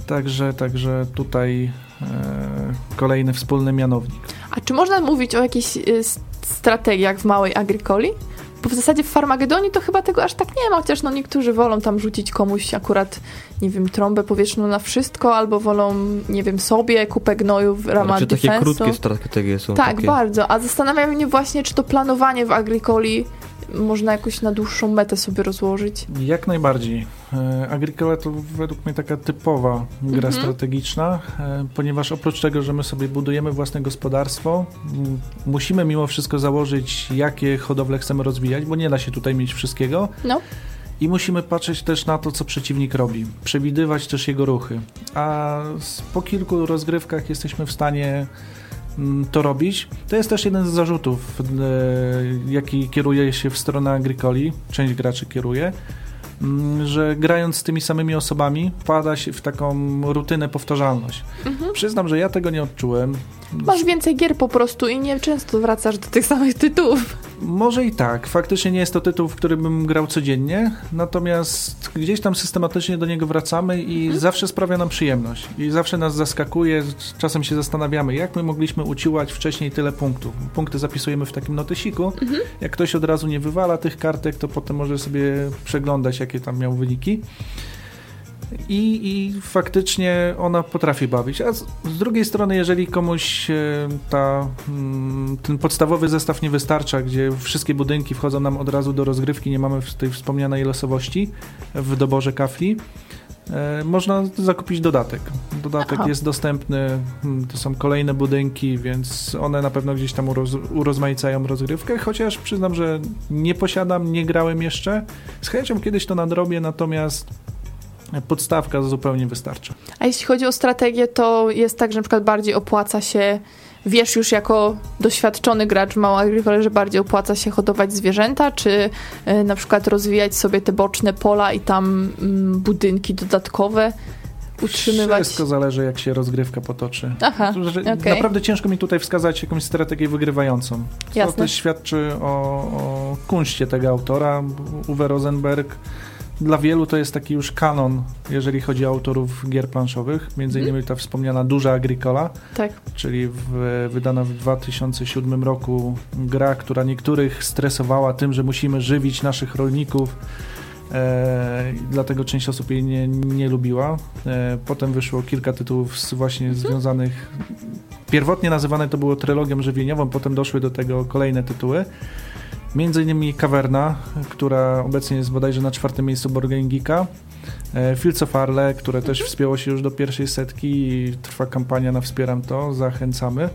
Także, także tutaj e, kolejny wspólny mianownik. A czy można mówić o jakichś y, strategiach w małej agrikoli? Bo w zasadzie w Farmagedonie to chyba tego aż tak nie ma, chociaż no niektórzy wolą tam rzucić komuś akurat, nie wiem, trąbę powietrzną na wszystko, albo wolą, nie wiem, sobie kupę gnoju w ramach Znaczy takie defensu. krótkie strategie są Tak, takie. bardzo. A zastanawia mnie właśnie, czy to planowanie w agrikoli można jakoś na dłuższą metę sobie rozłożyć. Jak najbardziej. E, Agricola to według mnie taka typowa gra Mhm. strategiczna, e, ponieważ oprócz tego, że my sobie budujemy własne gospodarstwo, musimy mimo wszystko założyć, jakie hodowle chcemy rozwijać, bo nie da się tutaj mieć wszystkiego. No. I musimy patrzeć też na to, co przeciwnik robi, przewidywać też jego ruchy. A po kilku rozgrywkach jesteśmy w stanie to robić. To jest też jeden z zarzutów, e, jaki kieruje się w stronę Agricoli, część graczy kieruje, że grając z tymi samymi osobami wpada się w taką rutynę, powtarzalność. Mhm. Przyznam, że ja tego nie odczułem. Masz więcej gier po prostu i nie często wracasz do tych samych tytułów. Może i tak. Faktycznie nie jest to tytuł, w którym bym grał codziennie, natomiast gdzieś tam systematycznie do niego wracamy i zawsze sprawia nam przyjemność. I zawsze nas zaskakuje. Czasem się zastanawiamy, jak my mogliśmy uciłać wcześniej tyle punktów. Punkty zapisujemy w takim notesiku. Jak ktoś od razu nie wywala tych kartek, to potem może sobie przeglądać, jakie tam miał wyniki. I, I faktycznie ona potrafi bawić. A z, z drugiej strony, jeżeli komuś e, ta, mm, ten podstawowy zestaw nie wystarcza, gdzie wszystkie budynki wchodzą nam od razu do rozgrywki, nie mamy tej wspomnianej losowości w doborze kafli, e, można zakupić dodatek. Dodatek Aha. jest dostępny, mm, to są kolejne budynki, więc one na pewno gdzieś tam uroz, urozmaicają rozgrywkę, chociaż przyznam, że nie posiadam, nie grałem jeszcze. Z chęcią kiedyś to nadrobię, natomiast podstawka zupełnie wystarcza. A jeśli chodzi o strategię, to jest tak, że na przykład bardziej opłaca się, wiesz już jako doświadczony gracz w że bardziej opłaca się hodować zwierzęta, czy y, na przykład rozwijać sobie te boczne pola i tam mm, budynki dodatkowe. utrzymywać. Wszystko zależy, jak się rozgrywka potoczy. Aha, że okej. Naprawdę ciężko mi tutaj wskazać jakąś strategię wygrywającą. To Jasne. też świadczy o, o kunście tego autora, Uwe Rosenberg. Dla wielu to jest taki już kanon, jeżeli chodzi o autorów gier planszowych. Między Mhm. innymi ta wspomniana Duża Agricola, Tak. czyli w, wydana w 2007 roku gra, która niektórych stresowała tym, że musimy żywić naszych rolników. E, dlatego część osób jej nie, nie lubiła. E, potem wyszło kilka tytułów z, właśnie związanych. Pierwotnie nazywane to było trylogią żywieniową, potem doszły do tego kolejne tytuły. Między innymi Caverna, która obecnie jest bodajże na czwartym miejscu Geeka. E, Fields of Arle, które też wspięło się już do pierwszej setki i trwa kampania na Wspieram to, zachęcamy. E,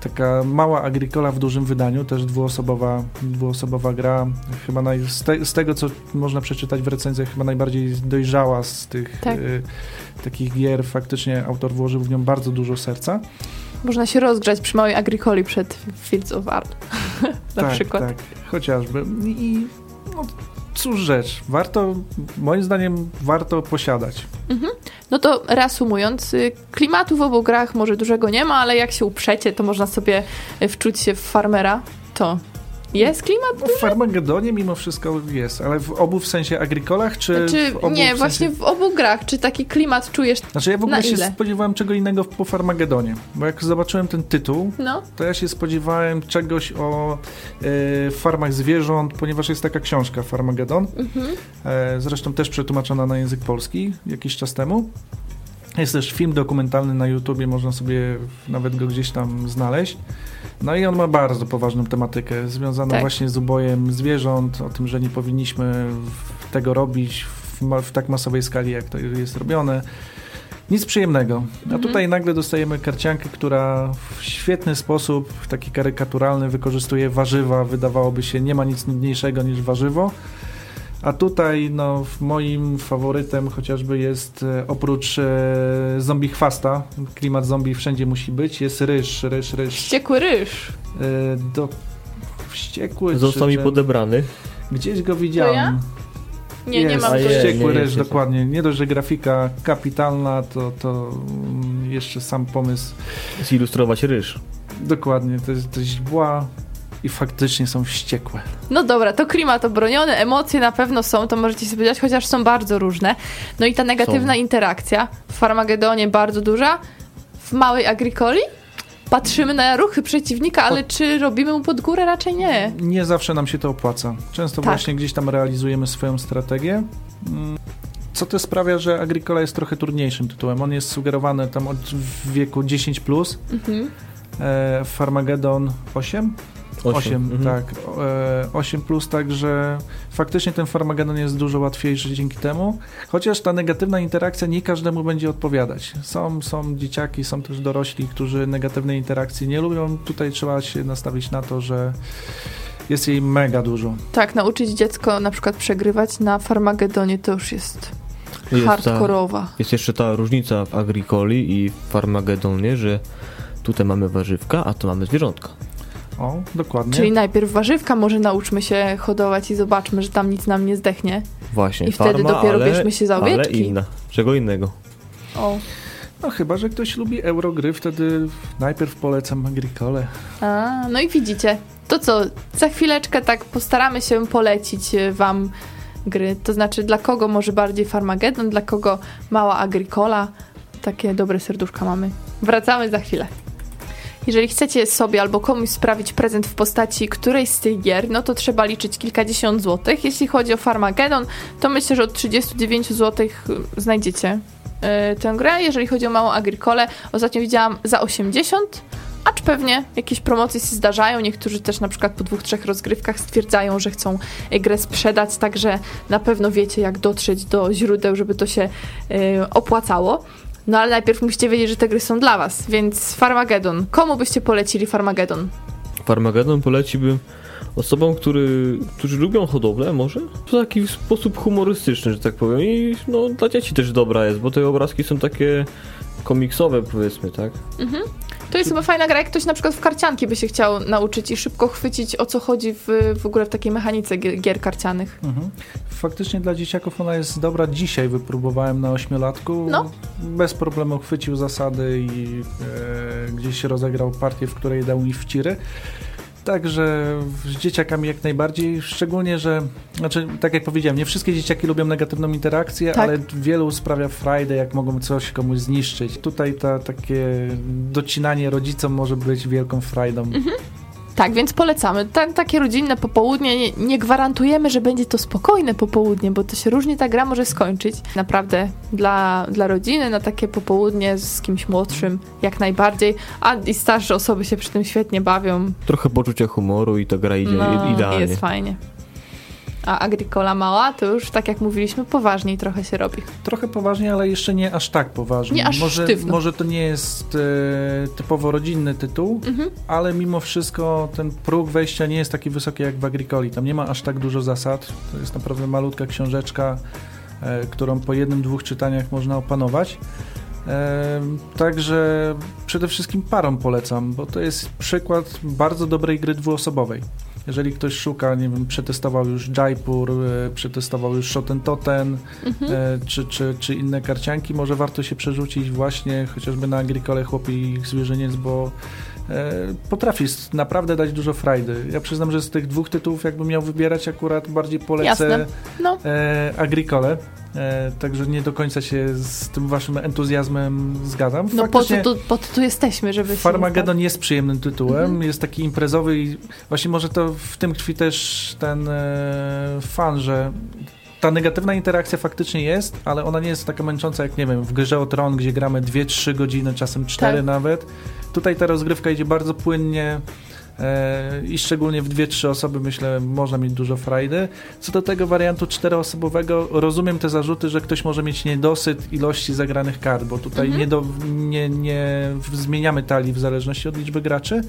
Taka mała Agricola w dużym wydaniu, też dwuosobowa, dwuosobowa gra. Chyba naj, z, te, z tego, co można przeczytać w recenzjach, chyba najbardziej dojrzała z tych Tak. e, takich gier. Faktycznie autor włożył w nią bardzo dużo serca. Można się rozgrzać przy małej agricoli przed Fields of Art. *laughs* Na tak, przykład. Tak, chociażby. I no, cóż rzecz, warto, moim zdaniem warto posiadać. Mhm. No to reasumując, y, klimatu w obu grach może dużego nie ma, ale jak się uprzecie, to można sobie y, wczuć się w farmera. To jest klimat? W Farmagedonie mimo wszystko jest, ale w obu w sensie Agricolach, czy Czy w obu nie, w właśnie sensie... w obu grach, czy taki klimat czujesz? Znaczy ja w ogóle się ile? spodziewałem czego innego po Farmagedonie, bo jak zobaczyłem ten tytuł, No, to ja się spodziewałem czegoś o e, farmach zwierząt, ponieważ jest taka książka Farmagedon, mhm. e, zresztą też przetłumaczona na język polski jakiś czas temu. Jest też film dokumentalny na YouTubie, można sobie nawet go gdzieś tam znaleźć. No i on ma bardzo poważną tematykę, związaną Tak. właśnie z ubojem zwierząt, o tym, że nie powinniśmy tego robić w, ma- w tak masowej skali, jak to jest robione. Nic przyjemnego. A Mhm. tutaj nagle dostajemy karciankę, która w świetny sposób, w taki karykaturalny, wykorzystuje warzywa. Wydawałoby się, nie ma nic nudniejszego niż warzywo. A tutaj, no, w moim faworytem chociażby jest e, oprócz e, zombie chwasta, klimat zombie wszędzie musi być, jest ryż, ryż, ryż. wściekły ryż. E, do wściekły. Został mi podebrany. Gdzieś go widziałem. ja? Nie, nie jest, mam A go. je- wściekły nie, ryż, jest. dokładnie. Nie dość, że grafika kapitalna, to, to mm, jeszcze sam pomysł. Zilustrować ryż. Dokładnie, to jest, to jest źdźbła i faktycznie są wściekłe. No dobra, to klimat obroniony, emocje na pewno są, to możecie sobie powiedzieć, chociaż są bardzo różne. No i ta negatywna Są. interakcja w Farmagedonie bardzo duża, w małej Agricoli patrzymy na ruchy przeciwnika, ale czy robimy mu pod górę? Raczej nie. Nie zawsze nam się to opłaca. Często Tak. właśnie gdzieś tam realizujemy swoją strategię. Mm, Co też sprawia, że Agricola jest trochę trudniejszym tytułem. On jest sugerowany tam od wieku 10+, plus, Mhm. e, Farmagedon 8? 8, Mhm. tak. O, E, 8 plus, także faktycznie ten Farmagedon jest dużo łatwiejszy dzięki temu. Chociaż ta negatywna interakcja nie każdemu będzie odpowiadać. Są, są dzieciaki, są też dorośli, którzy negatywnej interakcji nie lubią. Tutaj trzeba się nastawić na to, że jest jej mega dużo. Tak, nauczyć dziecko na przykład przegrywać na Farmagedonie to już jest, Jest, ta, hardkorowa. jest jeszcze ta różnica w Agricoli i w Farmagedonie, że tutaj mamy warzywka, a tu mamy zwierzątka. O, dokładnie. Czyli najpierw warzywka, może nauczmy się hodować i zobaczmy, że tam nic nam nie zdechnie. Właśnie, I wtedy farma, dopiero ale, bierzmy się za ale owieczki. inna. Czego innego. O. No chyba, że ktoś lubi Eurogry, wtedy najpierw polecam Agricole. A, no i widzicie. To co, za chwileczkę tak postaramy się polecić e, wam gry. To znaczy, dla kogo może bardziej Farmageddon, dla kogo mała Agricola. Takie dobre serduszka mamy. Wracamy za chwilę. Jeżeli chcecie sobie albo komuś sprawić prezent w postaci którejś z tych gier, no to trzeba liczyć kilkadziesiąt złotych. Jeśli chodzi o Farmageddon, to myślę, że od 39 złotych y, znajdziecie y, tę grę. Jeżeli chodzi o małą Agricolę, ostatnio widziałam za 80, acz pewnie jakieś promocje się zdarzają. Niektórzy też na przykład po dwóch, trzech rozgrywkach stwierdzają, że chcą y, grę sprzedać, także na pewno wiecie, jak dotrzeć do źródeł, żeby to się y, opłacało. No ale najpierw musicie wiedzieć, że te gry są dla was, więc Farmageddon. Komu byście polecili Farmageddon? Farmagedon poleciłbym osobom, który, którzy lubią hodowlę może w taki sposób humorystyczny, że tak powiem i no, dla dzieci też dobra jest, bo te obrazki są takie komiksowe powiedzmy, tak? To jest chyba fajna gra, jak ktoś na przykład w karcianki by się chciał nauczyć i szybko chwycić o co chodzi w, w ogóle w takiej mechanice gier, karcianych. Mhm. Faktycznie dla dzieciaków ona jest dobra. Dzisiaj wypróbowałem na ośmiolatku. No. Bez problemu chwycił zasady i e, gdzieś rozegrał partię, w której dał mi wciry. Także z dzieciakami jak najbardziej, szczególnie, że, znaczy, tak jak powiedziałem, nie wszystkie dzieciaki lubią negatywną interakcję, Tak. ale wielu sprawia frajdę, jak mogą coś komuś zniszczyć. Tutaj ta, takie docinanie rodzicom może być wielką frajdą. Tak, więc polecamy. Ta, takie rodzinne popołudnie, nie, nie gwarantujemy, że będzie to spokojne popołudnie, bo to się różnie ta gra może skończyć. Naprawdę dla, dla rodziny na takie popołudnie z kimś młodszym jak najbardziej, a i starsze osoby się przy tym świetnie bawią. Trochę poczucia humoru i ta gra idzie No, idealnie. jest fajnie. A Agricola mała to już, tak jak mówiliśmy, poważniej trochę się robi. Trochę poważnie, ale jeszcze nie aż tak poważnie. Nie aż może, sztywno. może to nie jest e, typowo rodzinny tytuł, Mhm. ale mimo wszystko ten próg wejścia nie jest taki wysoki jak w Agricoli. Tam nie ma aż tak dużo zasad. To jest naprawdę malutka książeczka, e, którą po jednym, dwóch czytaniach można opanować. Także przede wszystkim parom polecam, bo to jest przykład bardzo dobrej gry dwuosobowej. Jeżeli ktoś szuka, nie wiem, przetestował już Jaipur, e, przetestował już Shotentoten, Mhm. e, czy, czy, czy inne karcianki, może warto się przerzucić właśnie chociażby na Agricole Chłopie i zwierzyniec, bo e, potrafi naprawdę dać dużo frajdy. Ja przyznam, że z tych dwóch tytułów jakbym miał wybierać, akurat bardziej polecę. No, Agricole. E, także nie do końca się z tym waszym entuzjazmem zgadzam. no po, Faktycznie tu, po co tu jesteśmy, żeby. Farmagedon jest przyjemnym tytułem, Mhm. jest taki imprezowy i właśnie może to w tym tkwi też ten e, fan, że ta negatywna interakcja faktycznie jest, ale ona nie jest taka męcząca jak, nie wiem, w grze o Tron, gdzie gramy 2-3 godziny, czasem 4 Tak. nawet. Tutaj ta rozgrywka idzie bardzo płynnie i szczególnie w 2-3 osoby myślę można mieć dużo frajdy. Co do tego wariantu czteroosobowego, rozumiem te zarzuty, że ktoś może mieć niedosyt ilości zagranych kart, bo tutaj Mhm. nie, do, nie, nie zmieniamy talii w zależności od liczby graczy.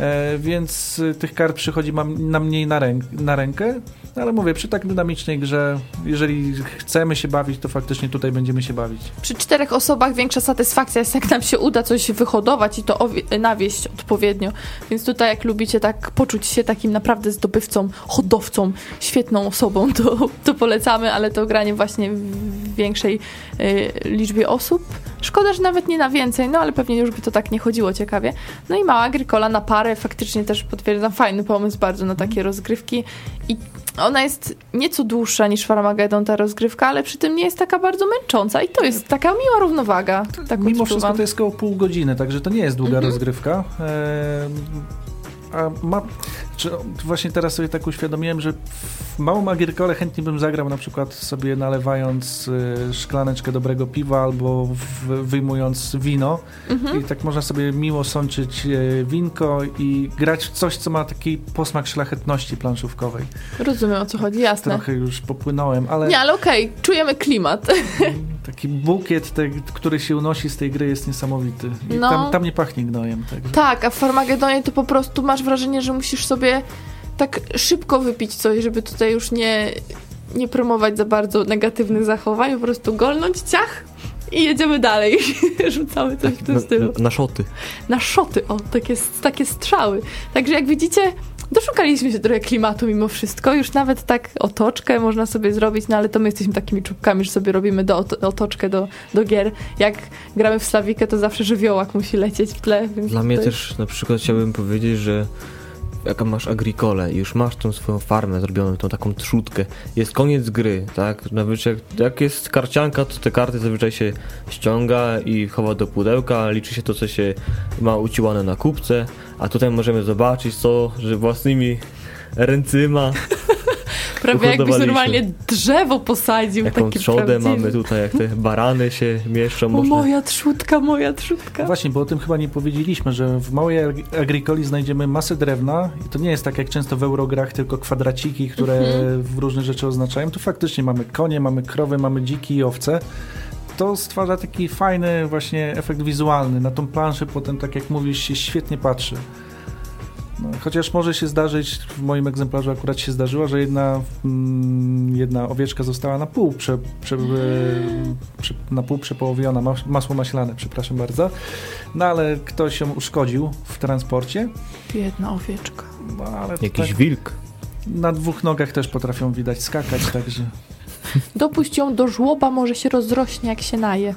E, więc y, tych kart przychodzi nam mniej na, ręk, na rękę, No, ale mówię, przy tak dynamicznej grze, jeżeli chcemy się bawić, to faktycznie tutaj będziemy się bawić. Przy czterech osobach większa satysfakcja jest, jak nam się uda coś wyhodować i to nawieść odpowiednio. Więc tutaj, jak lubicie tak poczuć się takim naprawdę zdobywcą, hodowcą, świetną osobą, to, to polecamy, ale to granie właśnie w większej y, liczbie osób. Szkoda, że nawet nie na więcej, no ale pewnie już by to tak nie chodziło ciekawie. No i mała Agricola na parę, faktycznie też potwierdzam, fajny pomysł bardzo na takie rozgrywki i ona jest nieco dłuższa niż Farmageddon, ta rozgrywka, ale przy tym nie jest taka bardzo męcząca i to jest taka miła równowaga. Tak Mimo odczuwam. wszystko to jest około pół godziny, także to nie jest długa Mhm. rozgrywka. E, a ma, czy, właśnie teraz sobie tak uświadomiłem, że w małą agierkole chętnie bym zagrał na przykład sobie nalewając e, szklaneczkę dobrego piwa albo wyjmując wino Mhm. i tak można sobie miło sączyć e, winko i grać w coś, co ma taki posmak szlachetności planszówkowej. Rozumiem o co chodzi, jasne. Trochę już popłynąłem, ale Nie, ale okej, czujemy klimat. *laughs* taki bukiet, te, który się unosi z tej gry jest niesamowity. I No. tam, tam nie pachnie gnojem. Także. Tak, a w Farmagedonie to po prostu masz wrażenie, że musisz sobie tak szybko wypić coś, żeby tutaj już nie, nie promować za bardzo negatywnych zachowań, po prostu golnąć ciach i jedziemy dalej. *laughs* Rzucamy coś w tym Na, stylu. na szoty. Na szoty, o, takie, takie strzały. Także jak widzicie, doszukaliśmy się trochę klimatu mimo wszystko. Już nawet tak otoczkę można sobie zrobić, no ale to my jesteśmy takimi czubkami, że sobie robimy do, otoczkę do, do gier. Jak gramy w Slawikę, to zawsze żywiołak musi lecieć w tle. Więc Dla mnie też na przykład chciałbym powiedzieć, że jak masz agrikole i już masz tą swoją farmę zrobioną, tą taką trzutkę, jest koniec gry, tak? Zazwyczaj, jak jest karcianka, to te karty zazwyczaj się ściąga i chowa do pudełka, liczy się to, co się ma uciłane na kubce, a tutaj możemy zobaczyć to, że własnymi ręcyma, *laughs* Prawie jakbyś normalnie drzewo posadził. jaką takie trzodę prawdziwe. mamy tutaj, jak te barany się mieszczą, O, można... moja trzutka, moja trzutka. Właśnie, bo o tym chyba nie powiedzieliśmy, że w małej ag- agrikoli znajdziemy masę drewna i to nie jest tak jak często w eurograch, tylko kwadraciki, które Mhm. w różne rzeczy oznaczają. Tu faktycznie mamy konie, mamy krowy, mamy dziki i owce. To stwarza taki fajny właśnie efekt wizualny. Na tą planszę potem, tak jak mówisz, się świetnie patrzy. No, chociaż może się zdarzyć, w moim egzemplarzu akurat się zdarzyło, że jedna, mm, jedna owieczka została na pół, prze, prze, e, prze, na pół przepołowiona, mas, masło maślane, przepraszam bardzo, no ale ktoś ją uszkodził w transporcie. Jedna owieczka. No, ale Jakiś tak wilk. na dwóch nogach też potrafią widać skakać, także Dopuść ją do żłoba, może się rozrośnie, jak się naje.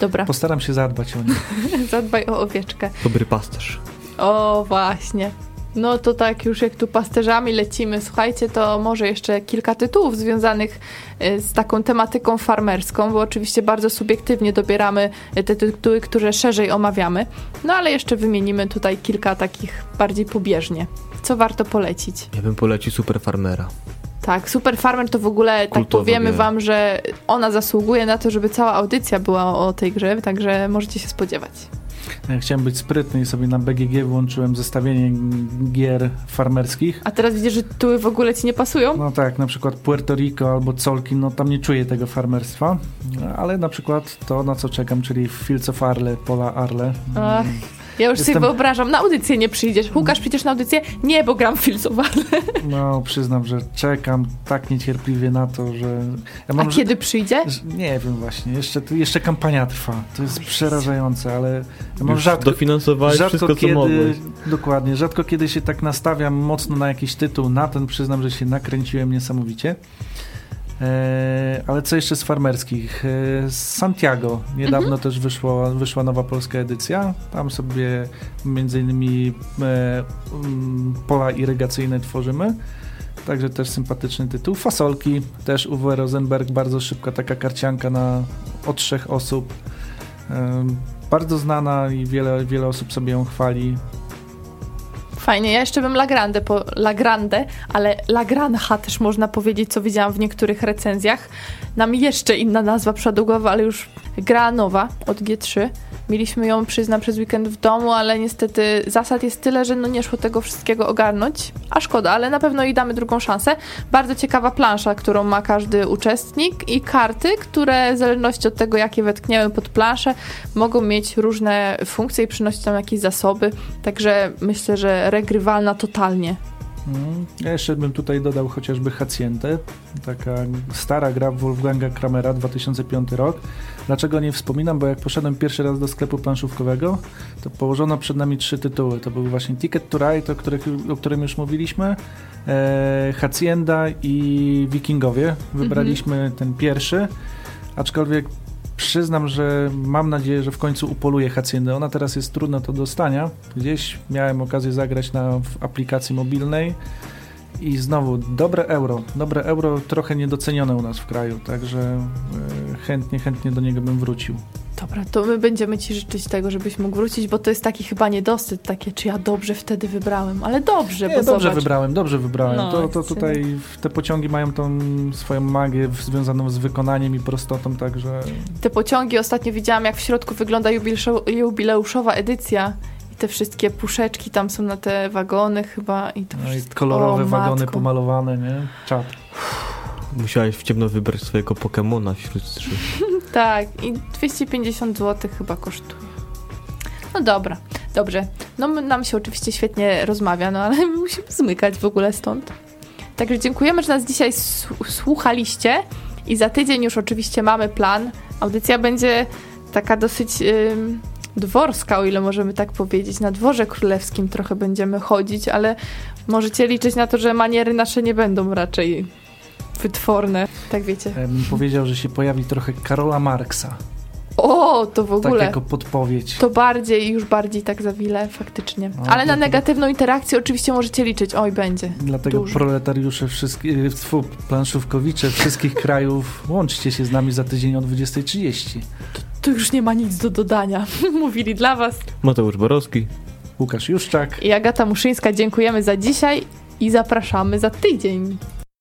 Dobra, postaram się zadbać o nie. *laughs* zadbaj o owieczkę. Dobry pasterz. O, właśnie. No to tak, już jak tu pasterzami lecimy, słuchajcie, to może jeszcze kilka tytułów związanych y, z taką tematyką farmerską, bo oczywiście bardzo subiektywnie dobieramy y, te tytuły, które szerzej omawiamy. No ale jeszcze wymienimy tutaj kilka takich bardziej pobieżnie. Co warto polecić? Ja bym polecił Super Farmera. Tak, Super Farmer to w ogóle, tak Kultowa powiemy gra. wam, że ona zasługuje na to, żeby cała audycja była o tej grze, także możecie się spodziewać. Chciałem być sprytny i sobie na BGG włączyłem zestawienie gier farmerskich. A teraz widzisz, że tytuły w ogóle ci nie pasują? No tak, na przykład Puerto Rico albo Colkin, no tam nie czuję tego farmerstwa, ale na przykład to, na co czekam, czyli Fields of Arle, Pola Arle. Ach, ja już sobie Jestem- wyobrażam, na audycję nie przyjdziesz. Łukasz, przyjdziesz na audycję? Nie, bo gram w filsowane. No, przyznam, że czekam tak niecierpliwie na to, że... Ja A że- kiedy przyjdzie? że- Nie wiem właśnie, jeszcze, jeszcze kampania trwa. To jest przerażające, ale ja mam Już rzadko, dofinansowałeś rzadko wszystko, co kiedy, mogłeś. dokładnie, rzadko kiedy się tak nastawiam mocno na jakiś tytuł, na ten przyznam, że się nakręciłem niesamowicie. E, ale co jeszcze z farmerskich? E, z Santiago niedawno też wyszło, wyszła nowa polska edycja. Tam sobie między innymi e, mm, pola irygacyjne tworzymy. Także też sympatyczny tytuł. Fasolki, też Uwe Rosenberg, bardzo szybka taka karcianka na od trzech osób. Bardzo znana i wiele, wiele osób sobie ją chwali. Fajnie, ja jeszcze bym La Grande, po, La Grande, ale La Granja też można powiedzieć, co widziałam w niektórych recenzjach. Nam jeszcze inna nazwa przedługowa, ale już gra nowa od G3. Mieliśmy ją, przyznam, przez weekend w domu, ale niestety zasad jest tyle, że no nie szło tego wszystkiego ogarnąć. A szkoda, ale na pewno jej damy drugą szansę. Bardzo ciekawa plansza, którą ma każdy uczestnik i karty, które w zależności od tego, jakie wetkniemy pod planszę, mogą mieć różne funkcje i przynosić nam jakieś zasoby. Także myślę, że regrywalna totalnie. Mm, Ja jeszcze bym tutaj dodał chociażby Haciendę, taka stara gra Wolfganga Kramera, 2005 rok. Dlaczego nie wspominam? Bo jak poszedłem pierwszy raz do sklepu planszówkowego, to położono przed nami trzy tytuły. To był właśnie Ticket to Ride, o, których, o którym już mówiliśmy, e, Hacienda i Wikingowie. Wybraliśmy ten pierwszy, aczkolwiek przyznam, że mam nadzieję, że w końcu upoluję Haciendę. Ona teraz jest trudna do dostania. Gdzieś miałem okazję zagrać na w aplikacji mobilnej i znowu dobre euro. Dobre euro trochę niedocenione u nas w kraju, także e, chętnie, chętnie do niego bym wrócił. Dobra, to my będziemy Ci życzyć tego, żebyś mógł wrócić, bo to jest taki chyba niedosyt, takie, czy ja dobrze wtedy wybrałem, ale dobrze, Nie, bo dobrze zobacz. wybrałem, dobrze wybrałem. No, to, to tutaj te pociągi mają tą swoją magię związaną z wykonaniem i prostotą, także Te pociągi ostatnio widziałam, jak w środku wygląda jubileuszo- jubileuszowa edycja te wszystkie puszeczki tam są na te wagony chyba i to no i wszystko. kolorowe o, wagony matko. pomalowane, nie? Czad. Musiałeś w ciemno wybrać swojego Pokemona wśród trzy. *laughs* Tak, i 250 zł chyba kosztuje. No dobra, dobrze. No my- nam się oczywiście świetnie rozmawia, no ale *laughs* my musimy zmykać w ogóle stąd. Także dziękujemy, że nas dzisiaj słuchaliście i za tydzień już oczywiście mamy plan. Audycja będzie taka dosyć ym, dworska, o ile możemy tak powiedzieć. Na dworze królewskim trochę będziemy chodzić, ale możecie liczyć na to, że maniery nasze nie będą raczej wytworne. Tak wiecie. Ja bym powiedział, że się pojawi trochę Karola Marksa. O, to w Tak ogóle. jako podpowiedź. To bardziej, już bardziej tak zawile, faktycznie. O, Ale na to- negatywną interakcję oczywiście możecie liczyć. Oj, będzie. Dlatego Dużo. proletariusze wszystkich, tfu, planszówkowicze wszystkich *laughs* krajów, łączcie się z nami za tydzień o 20.30. Tu już nie ma nic do dodania. *laughs* Mówili dla Was. Mateusz Borowski. Łukasz Juszczak. I Agata Muszyńska, dziękujemy za dzisiaj i zapraszamy za tydzień.